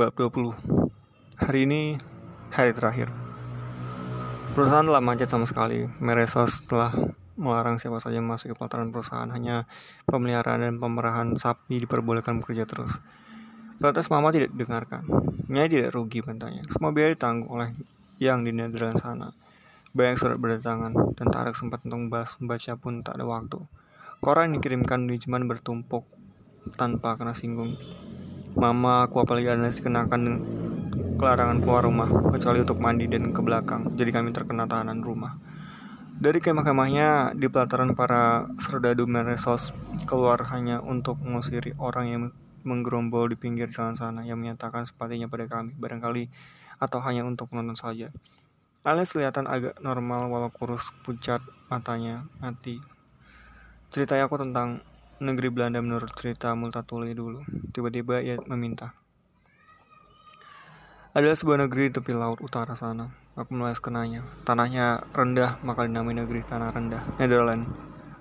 Bab 20 Hari ini hari terakhir. Perusahaan telah macet sama sekali. Meresos telah melarang siapa saja masuk ke pelataran perusahaan. Hanya pemeliharaan dan pemerahan sapi diperbolehkan bekerja terus. Protes mama tidak didengarkan. Nyai tidak rugi bantanya Semua biaya ditanggung oleh yang di Netherlands sana. Banyak surat berdatangan Dan tarik sempat untuk membalas membaca pun tak ada waktu. Koran dikirimkan manajemen bertumpuk tanpa kena singgung Mama aku apalagi analis dikenakan kelarangan keluar rumah kecuali untuk mandi dan ke belakang. Jadi kami terkena tahanan rumah. Dari kemah-kemahnya di pelataran para serdadu meresos keluar hanya untuk mengusiri orang yang menggerombol di pinggir jalan sana yang menyatakan simpatinya pada kami barangkali atau hanya untuk menonton saja. Alias kelihatan agak normal walau kurus pucat matanya mati. Ceritanya aku tentang negeri Belanda menurut cerita Multatuli dulu. Tiba-tiba ia meminta. Adalah sebuah negeri di tepi laut utara sana. Aku mulai kenanya. Tanahnya rendah, maka dinamai negeri tanah rendah, Netherlands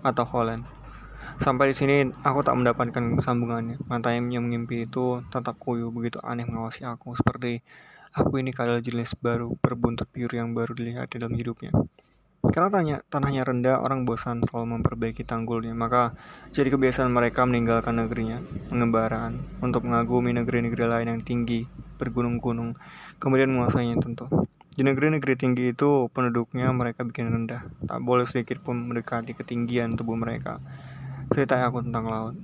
atau Holland. Sampai di sini aku tak mendapatkan sambungannya. Matanya yang mengimpi itu tetap kuyu begitu aneh mengawasi aku seperti aku ini adalah jenis baru berbuntut biru yang baru dilihat di dalam hidupnya. Karena tanya, tanahnya rendah, orang bosan selalu memperbaiki tanggulnya, maka jadi kebiasaan mereka meninggalkan negerinya, pengembaraan, untuk mengagumi negeri-negeri lain yang tinggi, bergunung-gunung, kemudian menguasainya tentu. Di negeri-negeri tinggi itu, penduduknya mereka bikin rendah, tak boleh sedikit pun mendekati ketinggian tubuh mereka. Cerita aku tentang laut.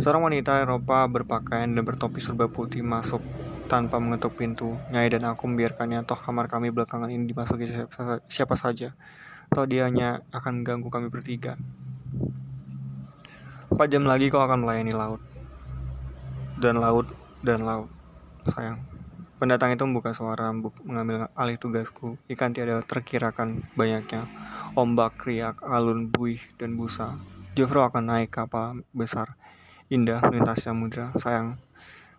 Seorang wanita Eropa berpakaian dan bertopi serba putih masuk tanpa mengetuk pintu. Nyai dan aku membiarkannya, toh kamar kami belakangan ini dimasuki siapa, siapa saja. Toh dia hanya akan mengganggu kami bertiga. Empat jam lagi kau akan melayani laut. Dan laut, dan laut. Sayang. Pendatang itu membuka suara mengambil alih tugasku. Ikan tiada terkirakan banyaknya. Ombak, riak, alun, buih, dan busa. Jofro akan naik kapal besar. Indah melintasi samudra. Sayang,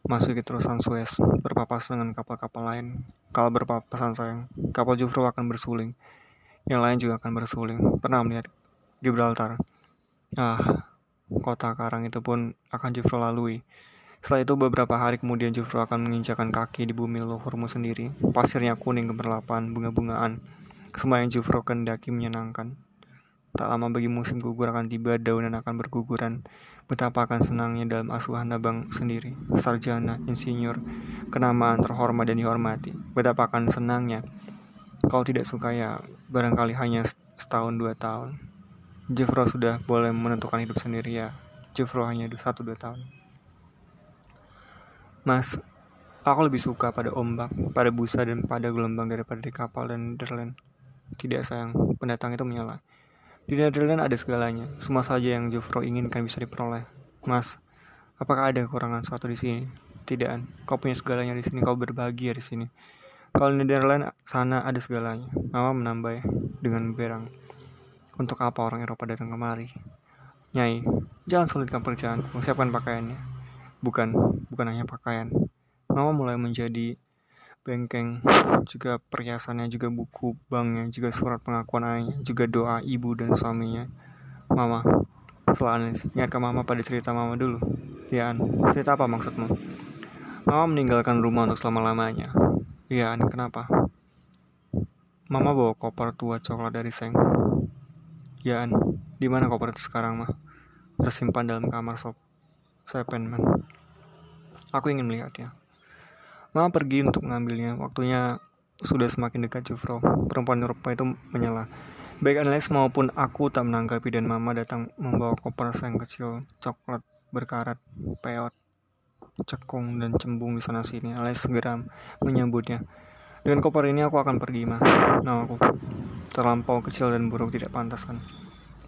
Masuki terusan Suez, berpapas dengan kapal-kapal lain. Kalau berpapasan sayang, kapal Jufro akan bersuling. Yang lain juga akan bersuling. Pernah melihat Gibraltar? Ah, kota karang itu pun akan Jufro lalui. Setelah itu beberapa hari kemudian Jufro akan menginjakan kaki di bumi luhurmu sendiri. Pasirnya kuning gemerlapan, bunga-bungaan. Semua yang Jufro kendaki menyenangkan. Tak lama bagi musim gugur akan tiba, daunan akan berguguran. Betapa akan senangnya dalam asuhan abang sendiri, sarjana, insinyur, kenamaan terhormat dan dihormati. Betapa akan senangnya. Kalau tidak suka ya, barangkali hanya setahun dua tahun. Jeffro sudah boleh menentukan hidup sendiri ya. Jeffro hanya satu dua tahun. Mas, aku lebih suka pada ombak, pada busa dan pada gelombang daripada di kapal dan Netherland. Tidak sayang, pendatang itu menyala. Di Netherlands ada segalanya, semua saja yang Jufro inginkan bisa diperoleh. Mas, apakah ada kekurangan suatu di sini? Tidak, kau punya segalanya di sini, kau berbahagia di sini. Kalau di Netherlands sana ada segalanya. Mama menambah dengan berang. Untuk apa orang Eropa datang kemari? Nyai, jangan sulitkan pekerjaan, siapkan pakaiannya. Bukan, bukan hanya pakaian. Mama mulai menjadi bengkeng, juga perhiasannya, juga buku banknya, juga surat pengakuan ayahnya, juga doa ibu dan suaminya. Mama, setelah Anis, ingatkah mama pada cerita mama dulu? Ya, An, cerita apa maksudmu? Mama meninggalkan rumah untuk selama-lamanya. Ya, An, kenapa? Mama bawa koper tua coklat dari Seng. Ya, An, di mana koper itu sekarang, mah? Tersimpan dalam kamar sop. Saya penman. Aku ingin melihatnya. Mama pergi untuk mengambilnya. Waktunya sudah semakin dekat Jufro. Perempuan Eropa itu menyala. Baik Alex maupun aku tak menanggapi dan Mama datang membawa koper sayang kecil, coklat berkarat, peot, cekung dan cembung di sana sini. Alex segera menyambutnya. Dengan koper ini aku akan pergi, Ma. Nah, aku terlampau kecil dan buruk tidak pantas kan.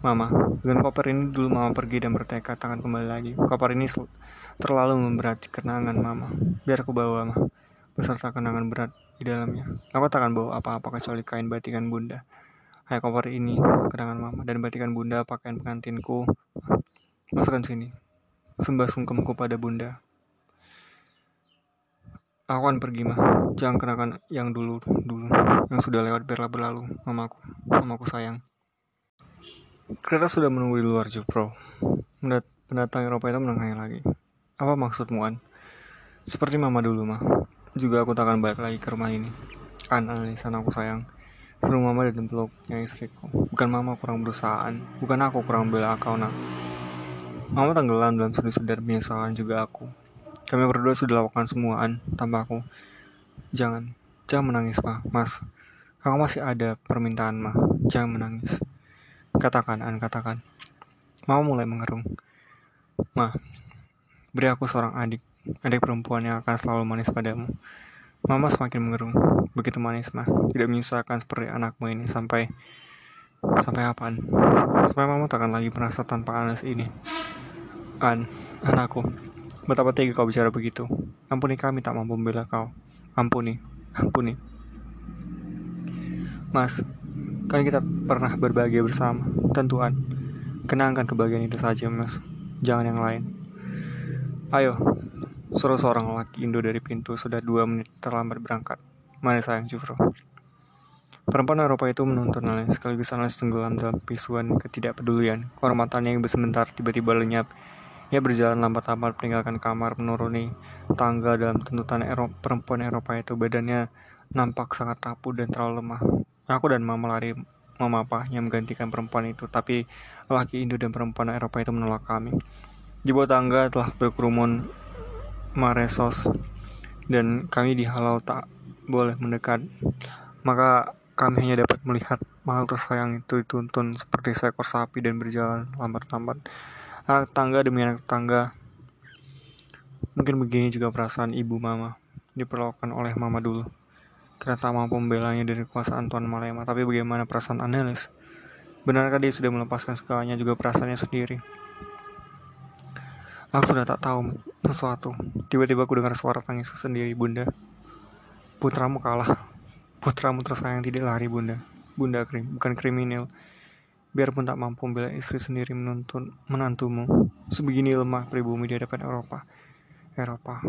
Mama, dengan koper ini dulu Mama pergi dan bertekad akan kembali lagi. Koper ini terlalu memberati kenangan Mama. Biar aku bawa, Ma beserta kenangan berat di dalamnya. Aku tak akan bawa apa-apa kecuali kain batikan bunda. Hai koper ini, kenangan mama dan batikan bunda pakaian pengantinku. Masukkan sini. Sembah sungkemku pada bunda. Aku akan pergi mah. Jangan kenakan yang dulu dulu yang sudah lewat biarlah berlalu. Mamaku, mamaku sayang. Kereta sudah menunggu di luar Jupro. Pendatang Eropa itu menengahnya lagi. Apa maksudmu, An? Seperti mama dulu, mah. Juga aku tak akan balik lagi ke rumah ini. An analisan aku sayang. Seru mama dan peluknya istriku. Bukan mama kurang berusahaan, bukan aku kurang bela kau nak. Mama tenggelam dalam sedih-sedih penyesalan juga aku. Kami berdua sudah lakukan semuaan tanpa aku. Jangan, jangan menangis ma, mas. Aku masih ada permintaan ma, jangan menangis. Katakan, An, katakan. Mama mulai mengerung. Ma, beri aku seorang adik, adik perempuan yang akan selalu manis padamu. Mama semakin mengerung, begitu manis mah, tidak menyusahkan seperti anakmu ini sampai sampai apaan? Sampai mama takkan lagi merasa tanpa Anas ini. An, anakku, betapa tega kau bicara begitu. Ampuni kami tak mampu membela kau. Ampuni, ampuni. Mas, kan kita pernah berbahagia bersama. Tentuan, kenangkan kebahagiaan itu saja, Mas. Jangan yang lain. Ayo, Suruh seorang laki Indo dari pintu sudah dua menit terlambat berangkat. Mana sayang Jufro? Perempuan Eropa itu menuntun Alex, sekaligus Alex tenggelam dalam pisuan ketidakpedulian. Kehormatannya yang sebentar tiba-tiba lenyap. Ia berjalan lambat-lambat meninggalkan kamar, menuruni tangga dalam tuntutan Eropa, perempuan Eropa itu. Badannya nampak sangat rapuh dan terlalu lemah. Aku dan mama lari memapahnya menggantikan perempuan itu, tapi laki Indo dan perempuan Eropa itu menolak kami. Di bawah tangga telah berkerumun Maresos dan kami dihalau tak boleh mendekat. Maka kami hanya dapat melihat makhluk tersayang itu dituntun seperti seekor sapi dan berjalan lambat-lambat. Anak tangga demi anak tangga. Mungkin begini juga perasaan ibu mama diperlakukan oleh mama dulu. Tak mampu membelanya dari kekuasaan Tuan Malema. Tapi bagaimana perasaan Anelis? Benarkah dia sudah melepaskan segalanya juga perasaannya sendiri? Aku sudah tak tahu sesuatu. Tiba-tiba aku dengar suara tangis sendiri, Bunda. Putramu kalah. Putramu tersayang tidak lari, Bunda. Bunda krim, bukan kriminal. Biarpun tak mampu membela istri sendiri menuntun menantumu. Sebegini lemah pribumi di hadapan Eropa. Eropa,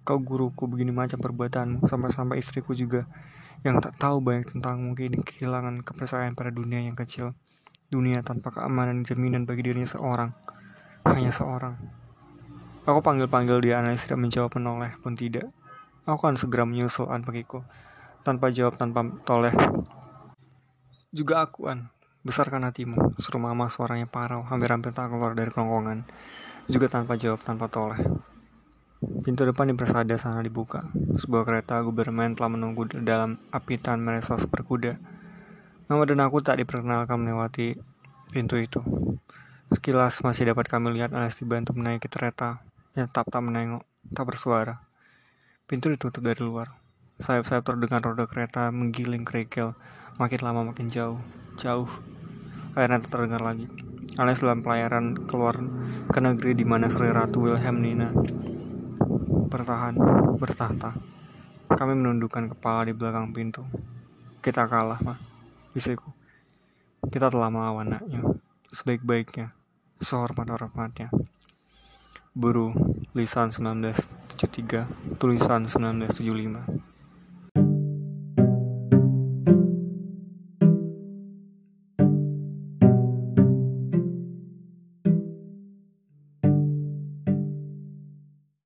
kau guruku begini macam perbuatanmu sampai-sampai istriku juga yang tak tahu banyak tentangmu kini kehilangan kepercayaan pada dunia yang kecil. Dunia tanpa keamanan jaminan bagi dirinya seorang. Hanya seorang. Aku panggil-panggil dia, analis tidak menjawab menoleh pun tidak. Aku akan segera menyusul An bagiku. Tanpa jawab, tanpa toleh. Juga aku, An. Besarkan hatimu. Suruh mama suaranya parau, hampir-hampir tak keluar dari kerongkongan. Juga tanpa jawab, tanpa toleh. Pintu depan di persada sana dibuka. Sebuah kereta gubermen telah menunggu dalam apitan meresos berkuda. Mama dan aku tak diperkenalkan melewati pintu itu. Sekilas masih dapat kami lihat Anas dibantu menaiki kereta yang tak tak menengok, tak bersuara. Pintu ditutup dari luar. Sayap-sayap terdengar roda kereta menggiling kerikil, makin lama makin jauh, jauh. Akhirnya tak terdengar lagi. Alias dalam pelayaran keluar ke negeri di mana Sri Ratu Wilhelmina bertahan, bertahta. Kami menundukkan kepala di belakang pintu. Kita kalah, mah, bisiku. Kita telah melawan anaknya, sebaik-baiknya, sehormat-hormatnya. Buru, Lisan 1973, Tulisan 1975